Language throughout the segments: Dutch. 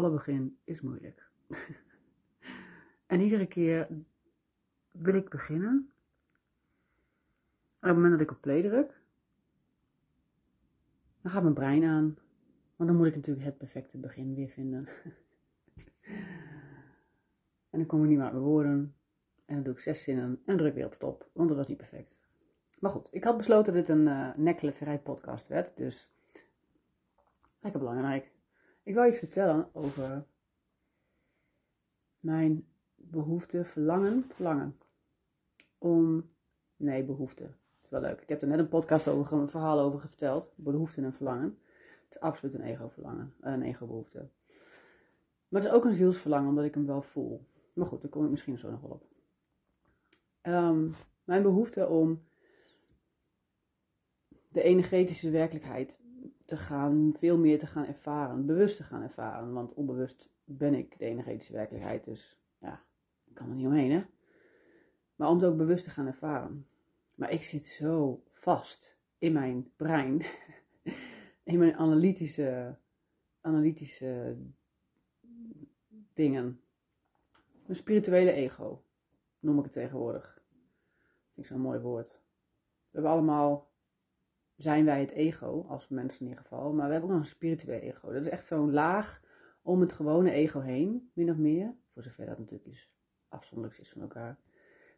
alle begin is moeilijk. en iedere keer wil ik beginnen. En op het moment dat ik op play druk, dan gaat mijn brein aan. Want dan moet ik natuurlijk het perfecte begin weer vinden. en dan kom ik niet meer uit mijn woorden. En dan doe ik zes zinnen en druk weer op stop, want dat was niet perfect. Maar goed, ik had besloten dat dit een uh, nekletserij podcast werd, dus lekker belangrijk. Ik wil iets vertellen over mijn behoefte, verlangen, verlangen. Om, nee, behoefte. Het is wel leuk. Ik heb er net een podcast over, een verhaal over verteld. Behoefte en verlangen. Het is absoluut een ego-verlangen, een ego-behoefte. Maar het is ook een zielsverlangen, omdat ik hem wel voel. Maar goed, daar kom ik misschien zo nog wel op. Um, mijn behoefte om de energetische werkelijkheid te gaan, veel meer te gaan ervaren, bewust te gaan ervaren. Want onbewust ben ik de energetische werkelijkheid, dus ja, ik kan er niet omheen, hè. Maar om het ook bewust te gaan ervaren. Maar ik zit zo vast in mijn brein, in mijn analytische, analytische dingen. Mijn spirituele ego, noem ik het tegenwoordig. Vind ik zo'n mooi woord. We hebben allemaal zijn wij het ego, als mensen in ieder geval. Maar we hebben ook nog een spiritueel ego. Dat is echt zo'n laag om het gewone ego heen, min of meer. Voor zover dat natuurlijk is, afzonderlijk is van elkaar.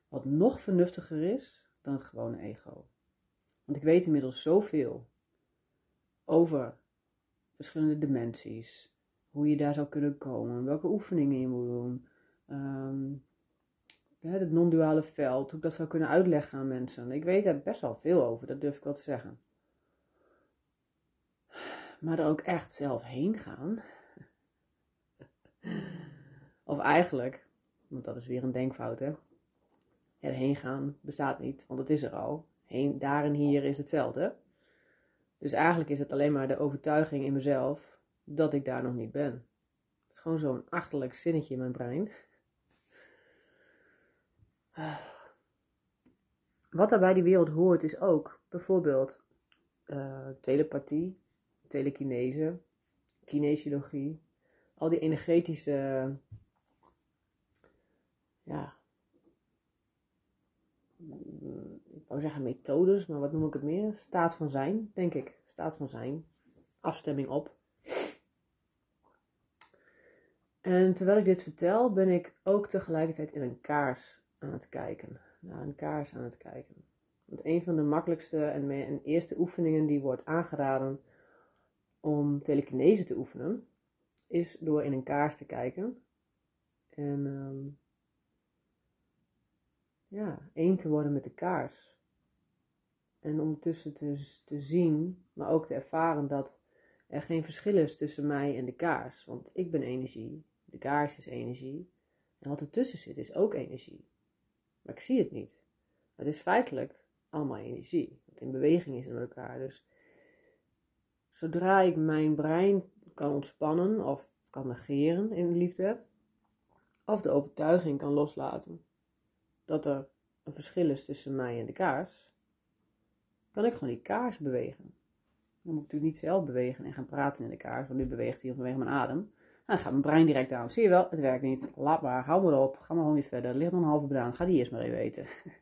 Wat nog vernuftiger is dan het gewone ego. Want ik weet inmiddels zoveel over verschillende dimensies. Hoe je daar zou kunnen komen. Welke oefeningen je moet doen. Um, het non-duale veld. Hoe ik dat zou kunnen uitleggen aan mensen. Ik weet er best wel veel over, dat durf ik wel te zeggen maar er ook echt zelf heen gaan. of eigenlijk, want dat is weer een denkfout hè. Erheen gaan bestaat niet, want het is er al. Heen, daar en hier is hetzelfde. Dus eigenlijk is het alleen maar de overtuiging in mezelf dat ik daar nog niet ben. Het is gewoon zo'n achterlijk zinnetje in mijn brein. Wat er bij die wereld hoort is ook bijvoorbeeld uh, telepathie, telekinese, kinesiologie, al die energetische, ja, ik wou zeggen methodes, maar wat noem ik het meer? Staat van zijn, denk ik. Staat van zijn. Afstemming op. En terwijl ik dit vertel, ben ik ook tegelijkertijd in een kaars aan het kijken. Naar een kaars aan het kijken. Want een van de makkelijkste en, en eerste oefeningen die wordt aangeraden om telekinese te oefenen, is door in een kaars te kijken. En um, ja, één te worden met de kaars. En ondertussen te, te zien, maar ook te ervaren dat er geen verschil is tussen mij en de kaars. Want ik ben energie, de kaars is energie. En wat ertussen zit is ook energie. Maar ik zie het niet. Het is feitelijk allemaal energie. Wat in beweging is in elkaar. Dus Zodra ik mijn brein kan ontspannen of kan negeren in de liefde, of de overtuiging kan loslaten dat er een verschil is tussen mij en de kaars, kan ik gewoon die kaars bewegen. Dan moet ik natuurlijk niet zelf bewegen en gaan praten in de kaars, want nu beweegt hij vanwege mijn adem. Nou, dan gaat mijn brein direct aan. Zie je wel, het werkt niet. Laat maar, hou maar op. Ga maar gewoon weer verder. Er ligt nog een halve banaan. Ga die eerst maar even eten.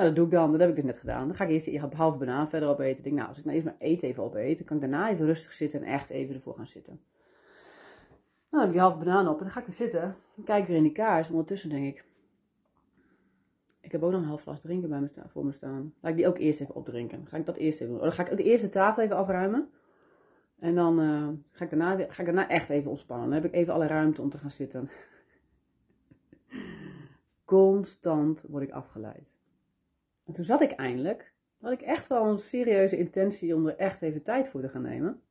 Nou, dat doe ik dan. Dat heb ik dus net gedaan. Dan ga ik eerst die halve banaan verder opeten. Ik denk, nou, als ik nou eerst maar eten even opeten, kan ik daarna even rustig zitten en echt even ervoor gaan zitten. Nou, dan heb ik die halve banaan op en dan ga ik weer zitten. Dan kijk ik weer in die kaars. Ondertussen denk ik, ik heb ook nog een half glas drinken bij me staan, voor me staan. Laat ik die ook eerst even opdrinken. Ga ik dat eerst even doen. Oh, dan ga ik ook eerst de tafel even afruimen. En dan uh, ga, ik daarna, ga ik daarna echt even ontspannen. Dan heb ik even alle ruimte om te gaan zitten. Constant word ik afgeleid. En toen zat ik eindelijk, had ik echt wel een serieuze intentie om er echt even tijd voor te gaan nemen.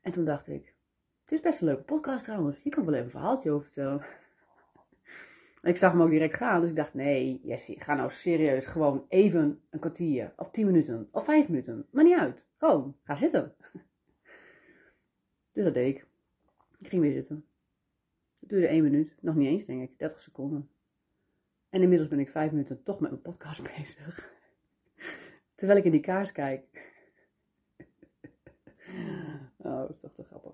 En toen dacht ik, het is best een leuke podcast trouwens, hier kan wel even een verhaaltje over vertellen. ik zag hem ook direct gaan, dus ik dacht, nee Jessie, ga nou serieus gewoon even een kwartier, of tien minuten, of vijf minuten, maar niet uit. Gewoon, ga zitten. Dus dat deed ik. Ik ging weer zitten. Het duurde één minuut, nog niet eens denk ik, 30 seconden. En inmiddels ben ik vijf minuten toch met mijn podcast bezig. Terwijl ik in die kaars kijk. te grappig.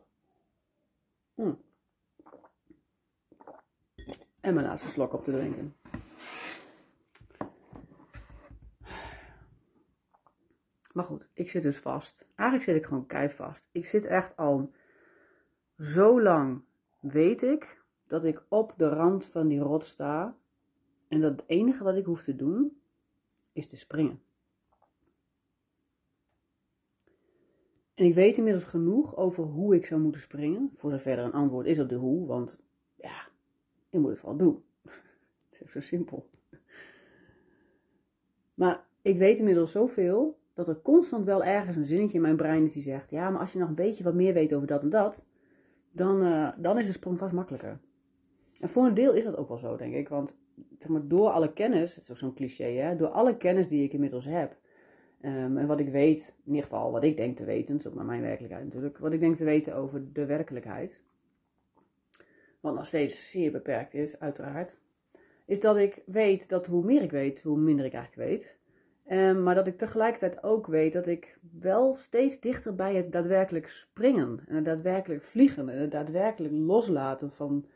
Hm. En mijn laatste slok op te drinken. Maar goed, ik zit dus vast. Eigenlijk zit ik gewoon kei vast. Ik zit echt al zo lang, weet ik, dat ik op de rand van die rot sta. En dat het enige wat ik hoef te doen, is te springen. En ik weet inmiddels genoeg over hoe ik zou moeten springen. Voor zover er een antwoord is op de hoe, want ja, je moet het vooral doen. het is zo simpel. Maar ik weet inmiddels zoveel dat er constant wel ergens een zinnetje in mijn brein is die zegt: Ja, maar als je nog een beetje wat meer weet over dat en dat, dan, uh, dan is de sprong vast makkelijker. En voor een deel is dat ook wel zo, denk ik. Want door alle kennis, het is ook zo'n cliché, hè, door alle kennis die ik inmiddels heb, um, en wat ik weet, in ieder geval wat ik denk te weten, ook maar mijn werkelijkheid natuurlijk, wat ik denk te weten over de werkelijkheid, wat nog steeds zeer beperkt is, uiteraard, is dat ik weet dat hoe meer ik weet, hoe minder ik eigenlijk weet. Um, maar dat ik tegelijkertijd ook weet dat ik wel steeds dichter bij het daadwerkelijk springen en het daadwerkelijk vliegen en het daadwerkelijk loslaten van,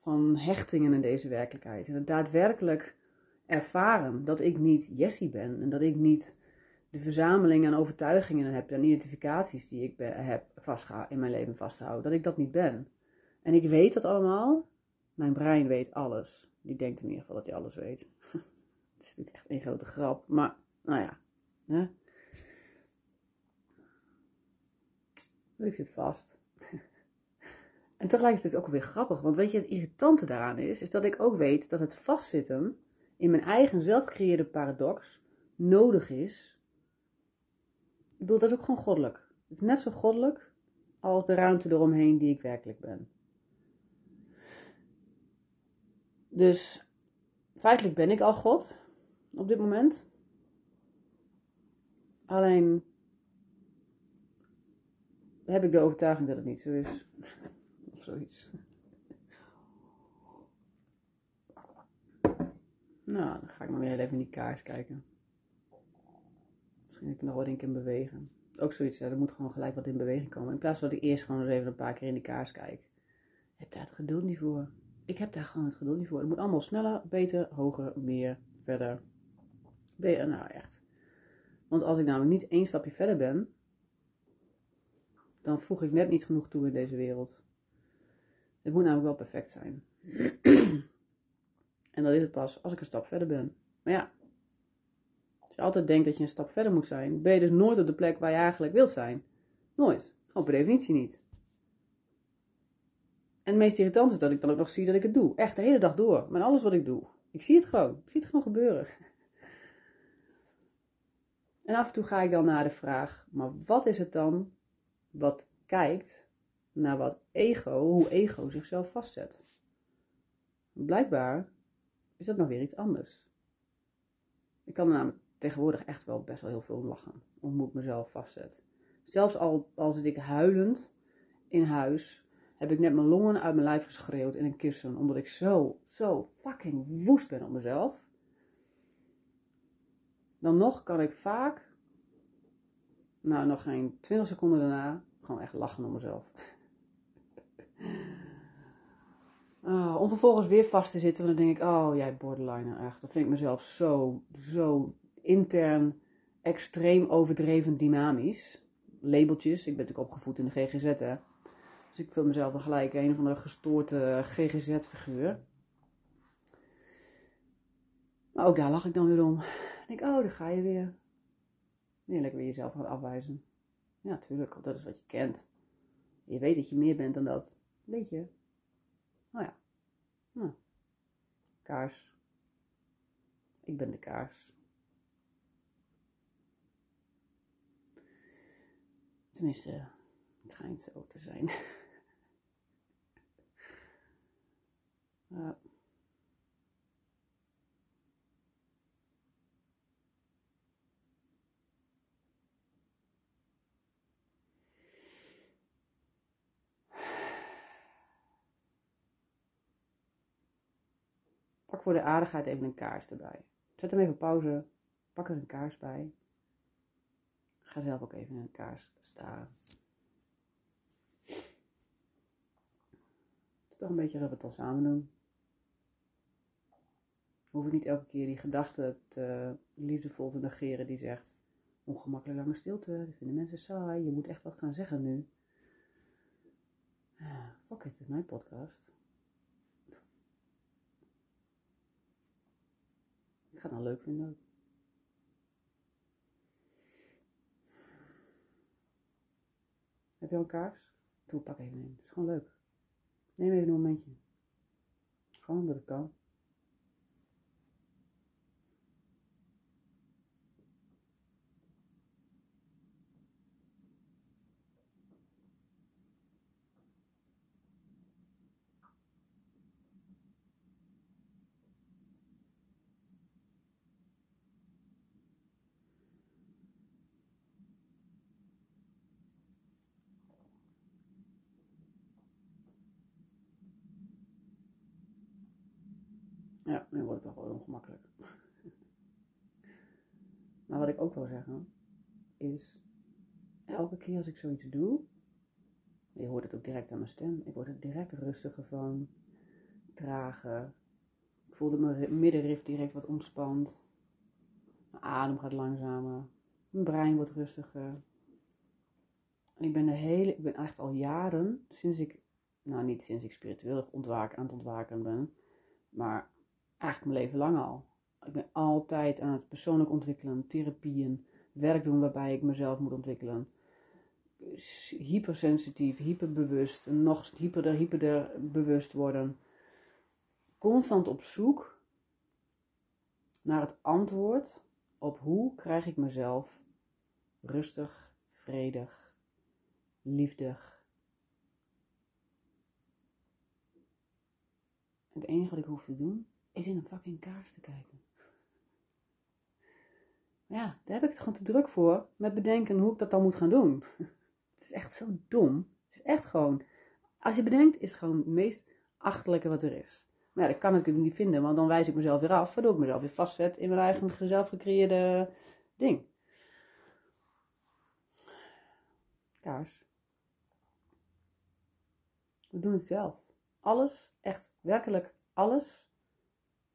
van hechtingen in deze werkelijkheid. En het daadwerkelijk ervaren dat ik niet Jessie ben en dat ik niet de verzameling aan overtuigingen heb en identificaties die ik heb vastgehouden, in mijn leven vasthouden, dat ik dat niet ben. En ik weet dat allemaal. Mijn brein weet alles. Die denkt in ieder geval dat hij alles weet. Het is natuurlijk echt een grote grap. Maar, nou ja. Hè? Ik zit vast. En tegelijkertijd ook weer grappig. Want weet je, het irritante daaraan is, is dat ik ook weet dat het vastzitten in mijn eigen zelfgecreëerde paradox nodig is. Ik bedoel, dat is ook gewoon goddelijk. Het is net zo goddelijk als de ruimte eromheen die ik werkelijk ben. Dus feitelijk ben ik al God op dit moment. Alleen heb ik de overtuiging dat het niet zo is. of zoiets. Nou, dan ga ik maar weer even in die kaars kijken. Misschien heb ik nog wat in kan bewegen. Ook zoiets, ja, er moet gewoon gelijk wat in beweging komen. In plaats van dat ik eerst gewoon eens even een paar keer in die kaars kijk. Ik heb daar het geduld niet voor. Ik heb daar gewoon het geduld niet voor. Het moet allemaal sneller, beter, hoger, meer, verder. Beter, nou echt. Want als ik namelijk niet één stapje verder ben, dan voeg ik net niet genoeg toe in deze wereld. Het moet namelijk wel perfect zijn. en dat is het pas als ik een stap verder ben. Maar ja, als je altijd denkt dat je een stap verder moet zijn, ben je dus nooit op de plek waar je eigenlijk wilt zijn. Nooit. Gewoon per definitie niet. En het meest irritant is dat ik dan ook nog zie dat ik het doe. Echt de hele dag door. Met alles wat ik doe. Ik zie het gewoon. Ik zie het gewoon gebeuren. En af en toe ga ik dan naar de vraag: maar wat is het dan wat kijkt naar wat ego, hoe ego zichzelf vastzet? Blijkbaar is dat nog weer iets anders. Ik kan er namelijk tegenwoordig echt wel best wel heel veel lachen. Om hoe ik mezelf vastzet. Zelfs al, al zit ik huilend in huis heb ik net mijn longen uit mijn lijf geschreeuwd in een kussen. Omdat ik zo, zo fucking woest ben op mezelf. Dan nog kan ik vaak, nou nog geen 20 seconden daarna, gewoon echt lachen om mezelf. Oh, om vervolgens weer vast te zitten, dan denk ik, oh jij borderliner echt. Dat vind ik mezelf zo, zo intern, extreem overdreven dynamisch. Labeltjes, ik ben natuurlijk opgevoed in de GGZ hè. Dus ik vind mezelf dan gelijk een van de gestoorde GGZ-figuur. Maar ook daar lach ik dan weer om. Ik denk, oh, daar ga je weer. Nee, lekker weer jezelf gaan afwijzen. Ja, tuurlijk, dat is wat je kent. Je weet dat je meer bent dan dat. Weet je? Nou ja. Nou. Kaars. Ik ben de kaars. Tenminste, het schijnt zo te zijn. Ja. Voor de aardigheid even een kaars erbij. Zet hem even pauze. Pak er een kaars bij. Ga zelf ook even een kaars staren. toch een beetje dat we het dan samen doen. Hoef ik niet elke keer die gedachte te liefdevol te negeren die zegt: ongemakkelijk lange stilte, dat vinden mensen saai, je moet echt wat gaan zeggen nu. Ah, fuck it, het is mijn podcast. Ik ga het nou leuk vinden. Heb je al een kaars? Doe, pak even een. Is gewoon leuk. Neem even een momentje. Gewoon omdat het kan. Ja, nu wordt het toch wel ongemakkelijk. maar wat ik ook wil zeggen, is elke keer als ik zoiets doe, je hoort het ook direct aan mijn stem, ik word er direct rustiger van, trager. Ik voel dat mijn middenrif direct wat ontspant. Mijn adem gaat langzamer. Mijn brein wordt rustiger. En ik ben de hele, ik ben echt al jaren, sinds ik, nou niet sinds ik spiritueel ontwaken, aan het ontwaken ben, maar eigenlijk mijn leven lang al. Ik ben altijd aan het persoonlijk ontwikkelen, therapieën, werk doen waarbij ik mezelf moet ontwikkelen. Hypersensitief, hyperbewust, nog hyperder, hyperder bewust worden. Constant op zoek naar het antwoord op hoe krijg ik mezelf rustig, vredig, liefdig. Het enige wat ik hoef te doen is in een fucking kaars te kijken. Ja, daar heb ik het gewoon te druk voor met bedenken hoe ik dat dan moet gaan doen. Het is echt zo dom. Het is echt gewoon, als je bedenkt, is het gewoon het meest achterlijke wat er is. Maar dat kan ik natuurlijk niet vinden, want dan wijs ik mezelf weer af, waardoor ik mezelf weer vastzet in mijn eigen zelf gecreëerde ding. Kaars. We doen het zelf. Alles, echt werkelijk alles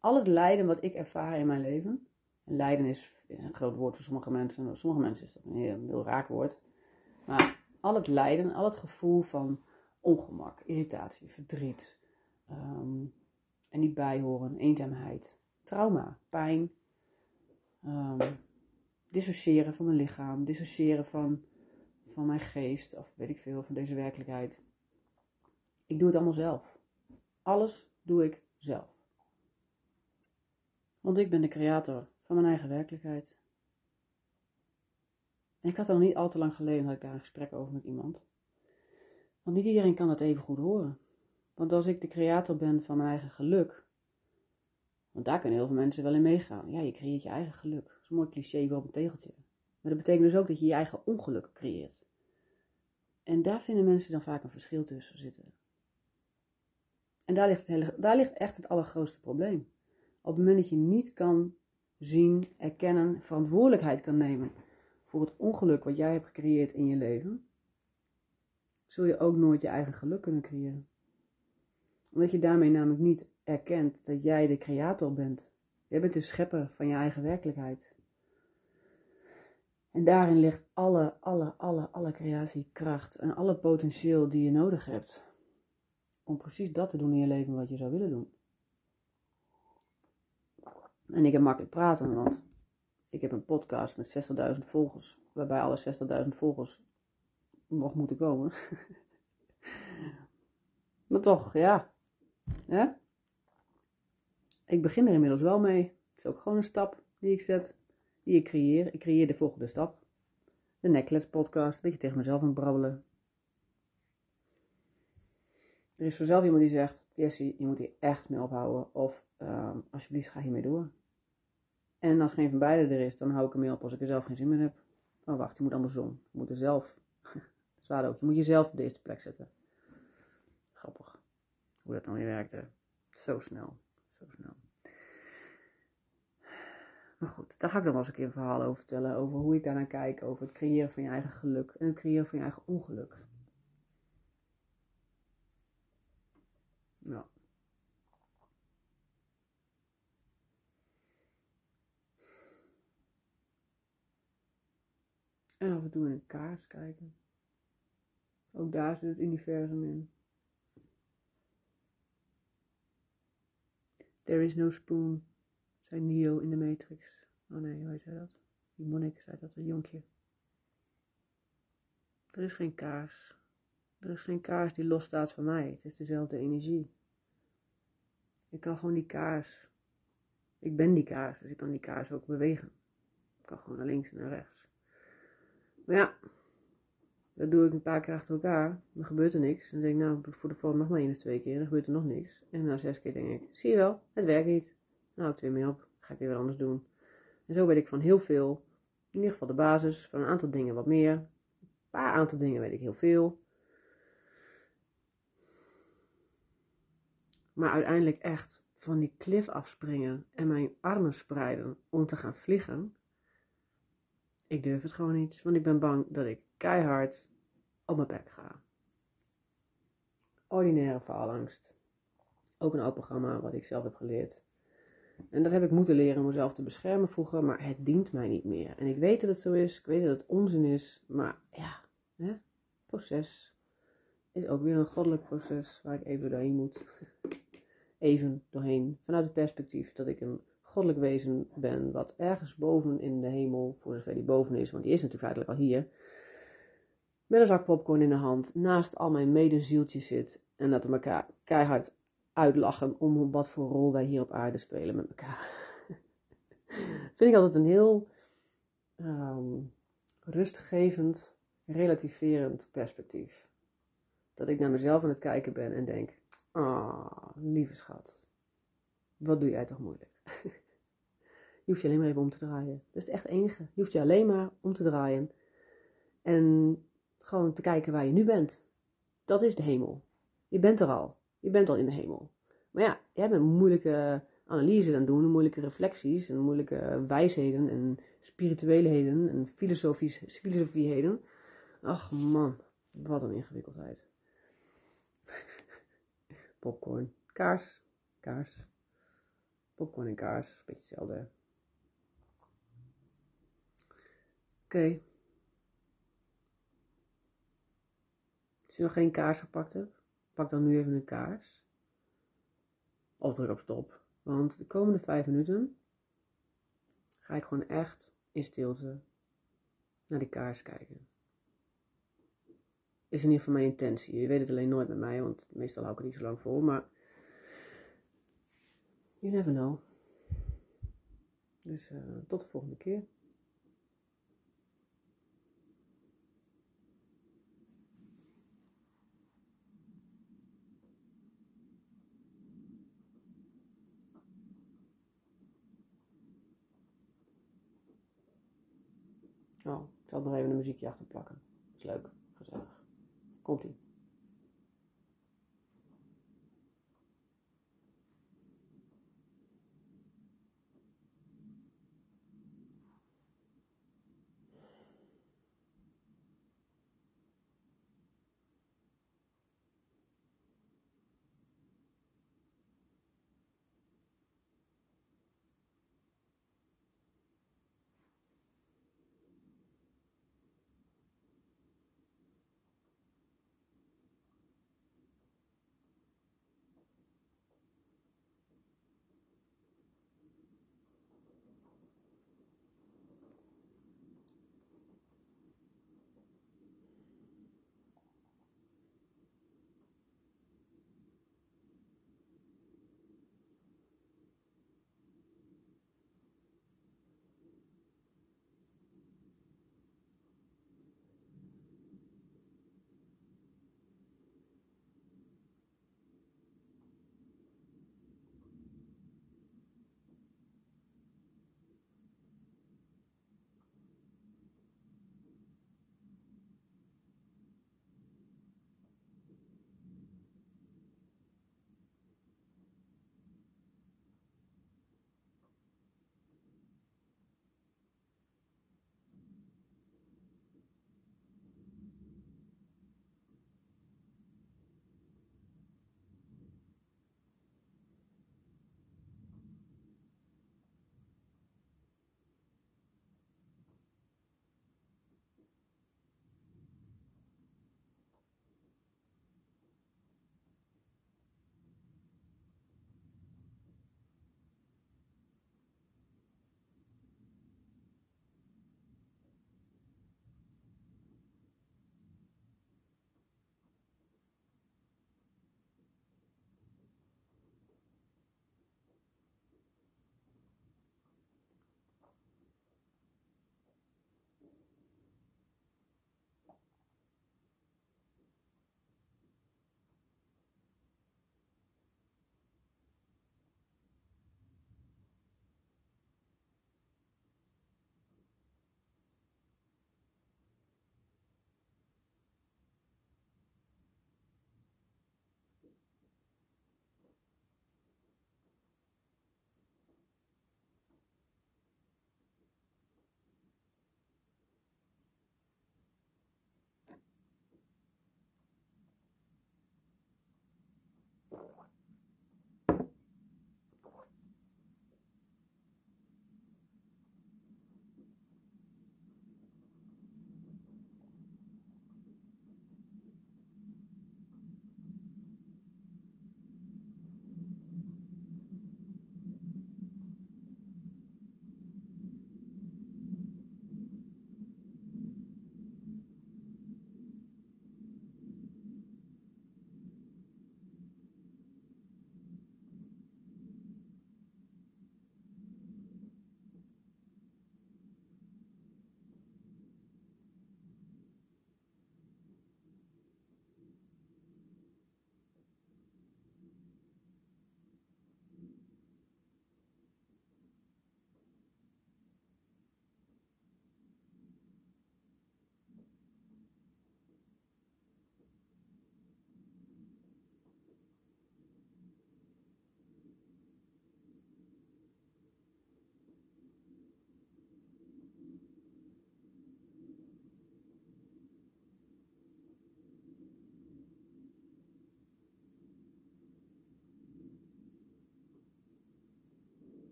al het lijden wat ik ervaar in mijn leven. En lijden is, een groot woord voor sommige mensen. Sommige mensen is dat een heel, heel raak woord. Maar al het lijden, al het gevoel van ongemak, irritatie, verdriet. Um, en niet bijhoren, eenzaamheid, trauma, pijn. Um, dissociëren van mijn lichaam, dissociëren van, van mijn geest, of weet ik veel, van deze werkelijkheid. Ik doe het allemaal zelf. Alles doe ik zelf. Want ik ben de creator van mijn eigen werkelijkheid. En ik had al niet al te lang geleden had ik daar een gesprek over met iemand. Want niet iedereen kan dat even goed horen. Want als ik de creator ben van mijn eigen geluk, want daar kunnen heel veel mensen wel in meegaan. Ja, je creëert je eigen geluk. Dat is een mooi cliché wel op een tegeltje. Maar dat betekent dus ook dat je je eigen ongeluk creëert. En daar vinden mensen dan vaak een verschil tussen zitten. En daar ligt, het hele, daar ligt echt het allergrootste probleem. Op het moment dat je niet kan zien, erkennen, verantwoordelijkheid kan nemen voor het ongeluk wat jij hebt gecreëerd in je leven, zul je ook nooit je eigen geluk kunnen creëren. Omdat je daarmee namelijk niet erkent dat jij de creator bent. Jij bent de schepper van je eigen werkelijkheid. En daarin ligt alle, alle, alle, alle creatiekracht en alle potentieel die je nodig hebt. Om precies dat te doen in je leven wat je zou willen doen. En ik heb makkelijk praten, want ik heb een podcast met 60.000 volgers, waarbij alle 60.000 volgers nog moeten komen. maar toch, ja. ja. Ik begin er inmiddels wel mee. Het is ook gewoon een stap die ik zet, die ik creëer. Ik creëer de volgende stap. De Necklace podcast, een beetje tegen mezelf aan het brabbelen. Er is vanzelf iemand die zegt, Jessie, je moet hier echt mee ophouden. Of um, alsjeblieft ga hiermee door. En als geen van beide er is, dan hou ik ermee op als ik er zelf geen zin meer heb. Oh wacht, je moet andersom. Je moet er zelf, zwaar ook, je moet jezelf op de eerste plek zetten. Grappig. Hoe dat dan weer werkte. Zo snel, zo snel. Maar goed, daar ga ik dan wel eens een keer een verhaal over vertellen. Over hoe ik daarnaar kijk. Over het creëren van je eigen geluk. En het creëren van je eigen ongeluk. En toe in een kaars kijken. Ook daar zit het universum in. There is no spoon, zei Neo in de Matrix. Oh nee, hoe hij dat? Die monnik zei dat, een jonkje. Er is geen kaars. Er is geen kaars die losstaat van mij. Het is dezelfde energie. Ik kan gewoon die kaars. Ik ben die kaars, dus ik kan die kaars ook bewegen. Ik kan gewoon naar links en naar rechts. Maar ja, dat doe ik een paar keer achter elkaar. Dan gebeurt er niks. Dan denk ik, nou, voor de volgende nog maar één of twee keer. Dan gebeurt er nog niks. En na zes keer denk ik, zie je wel, het werkt niet. Nou, ik weer mee op. Ga ik weer wat anders doen. En zo weet ik van heel veel. In ieder geval de basis. Van een aantal dingen wat meer. Een paar aantal dingen weet ik heel veel. Maar uiteindelijk echt van die klif afspringen en mijn armen spreiden om te gaan vliegen. Ik durf het gewoon niet, want ik ben bang dat ik keihard op mijn bek ga. Ordinaire faalangst. Ook een oud programma wat ik zelf heb geleerd. En dat heb ik moeten leren om mezelf te beschermen vroeger, maar het dient mij niet meer. En ik weet dat het zo is, ik weet dat het onzin is, maar ja, hè? proces is ook weer een goddelijk proces waar ik even doorheen moet. Even doorheen, vanuit het perspectief dat ik een goddelijk wezen ben, wat ergens boven in de hemel, voor zover die boven is, want die is natuurlijk feitelijk al hier, met een zak popcorn in de hand, naast al mijn medezieltjes zit en dat we elkaar keihard uitlachen om wat voor rol wij hier op aarde spelen met elkaar. Vind ik altijd een heel um, rustgevend, relativerend perspectief. Dat ik naar mezelf aan het kijken ben en denk: Ah, lieve schat, wat doe jij toch moeilijk? je hoeft je alleen maar even om te draaien. Dat is echt het enige. Je hoeft je alleen maar om te draaien. En gewoon te kijken waar je nu bent. Dat is de hemel. Je bent er al. Je bent al in de hemel. Maar ja, jij bent moeilijke analyses aan doen, moeilijke reflecties en moeilijke wijsheden en spiritueleheden en filosofieheden. Ach man, wat een ingewikkeldheid. Popcorn, kaars, kaars. Popcorn en kaars, beetje hetzelfde. Oké. Als je nog geen kaars gepakt hebt, pak dan nu even een kaars. Of druk op stop. Want de komende vijf minuten ga ik gewoon echt in stilte naar die kaars kijken. Is in ieder geval mijn intentie. Je weet het alleen nooit met mij, want meestal hou ik het niet zo lang vol. Maar you never know. Dus uh, tot de volgende keer. Oh, ik zal nog even een muziekje achter plakken. Is leuk, gezellig. Komt-ie.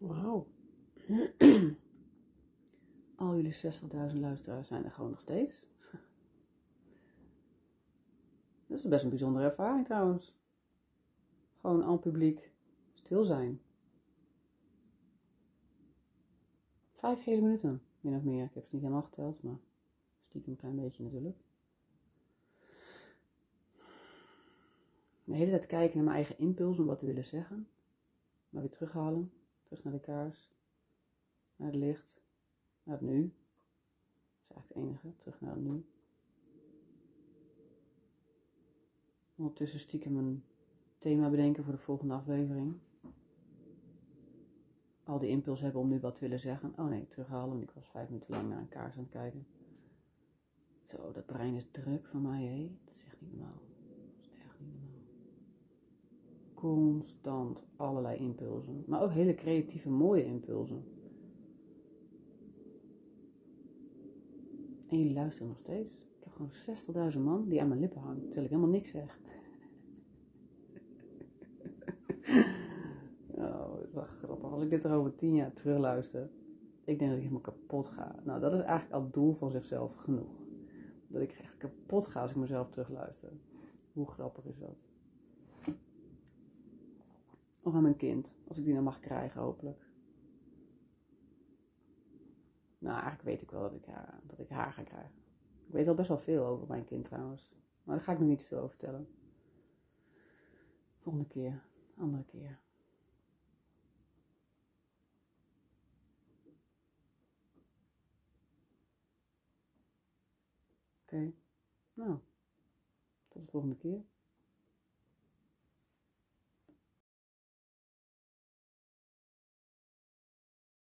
Wauw. Al jullie 60.000 luisteraars zijn er gewoon nog steeds. Dat is best een bijzondere ervaring trouwens. Gewoon aan publiek stil zijn. Vijf hele minuten, min of meer. Ik heb ze niet helemaal geteld, maar stiekem een klein beetje natuurlijk. De hele tijd kijken naar mijn eigen impuls om wat te willen zeggen. Maar weer terughalen. Terug naar de kaars. Naar het licht. Naar het nu. Dat is eigenlijk het enige. Terug naar het nu. Ondertussen stiekem een thema bedenken voor de volgende aflevering. Al die impuls hebben om nu wat te willen zeggen. Oh nee, terughalen, want ik was vijf minuten lang naar een kaars aan het kijken. Zo, dat brein is druk van mij, hé. Dat is echt niet normaal. Dat is echt niet normaal. Constant allerlei impulsen. Maar ook hele creatieve, mooie impulsen. En jullie luisteren nog steeds. Ik heb gewoon 60.000 man die aan mijn lippen hangt, terwijl ik helemaal niks zeg. oh, wat grappig. Als ik dit er over tien jaar terugluister, ik denk dat ik helemaal kapot ga. Nou, dat is eigenlijk al het doel van zichzelf genoeg. Dat ik echt kapot ga als ik mezelf terugluister. Hoe grappig is dat? Of aan mijn kind, als ik die nou mag krijgen, hopelijk. Nou, eigenlijk weet ik wel dat ik haar, dat ik haar ga krijgen. Ik weet al best wel veel over mijn kind trouwens. Maar daar ga ik nog niet veel over vertellen. Volgende keer, andere keer. Oké, nou, tot de volgende keer.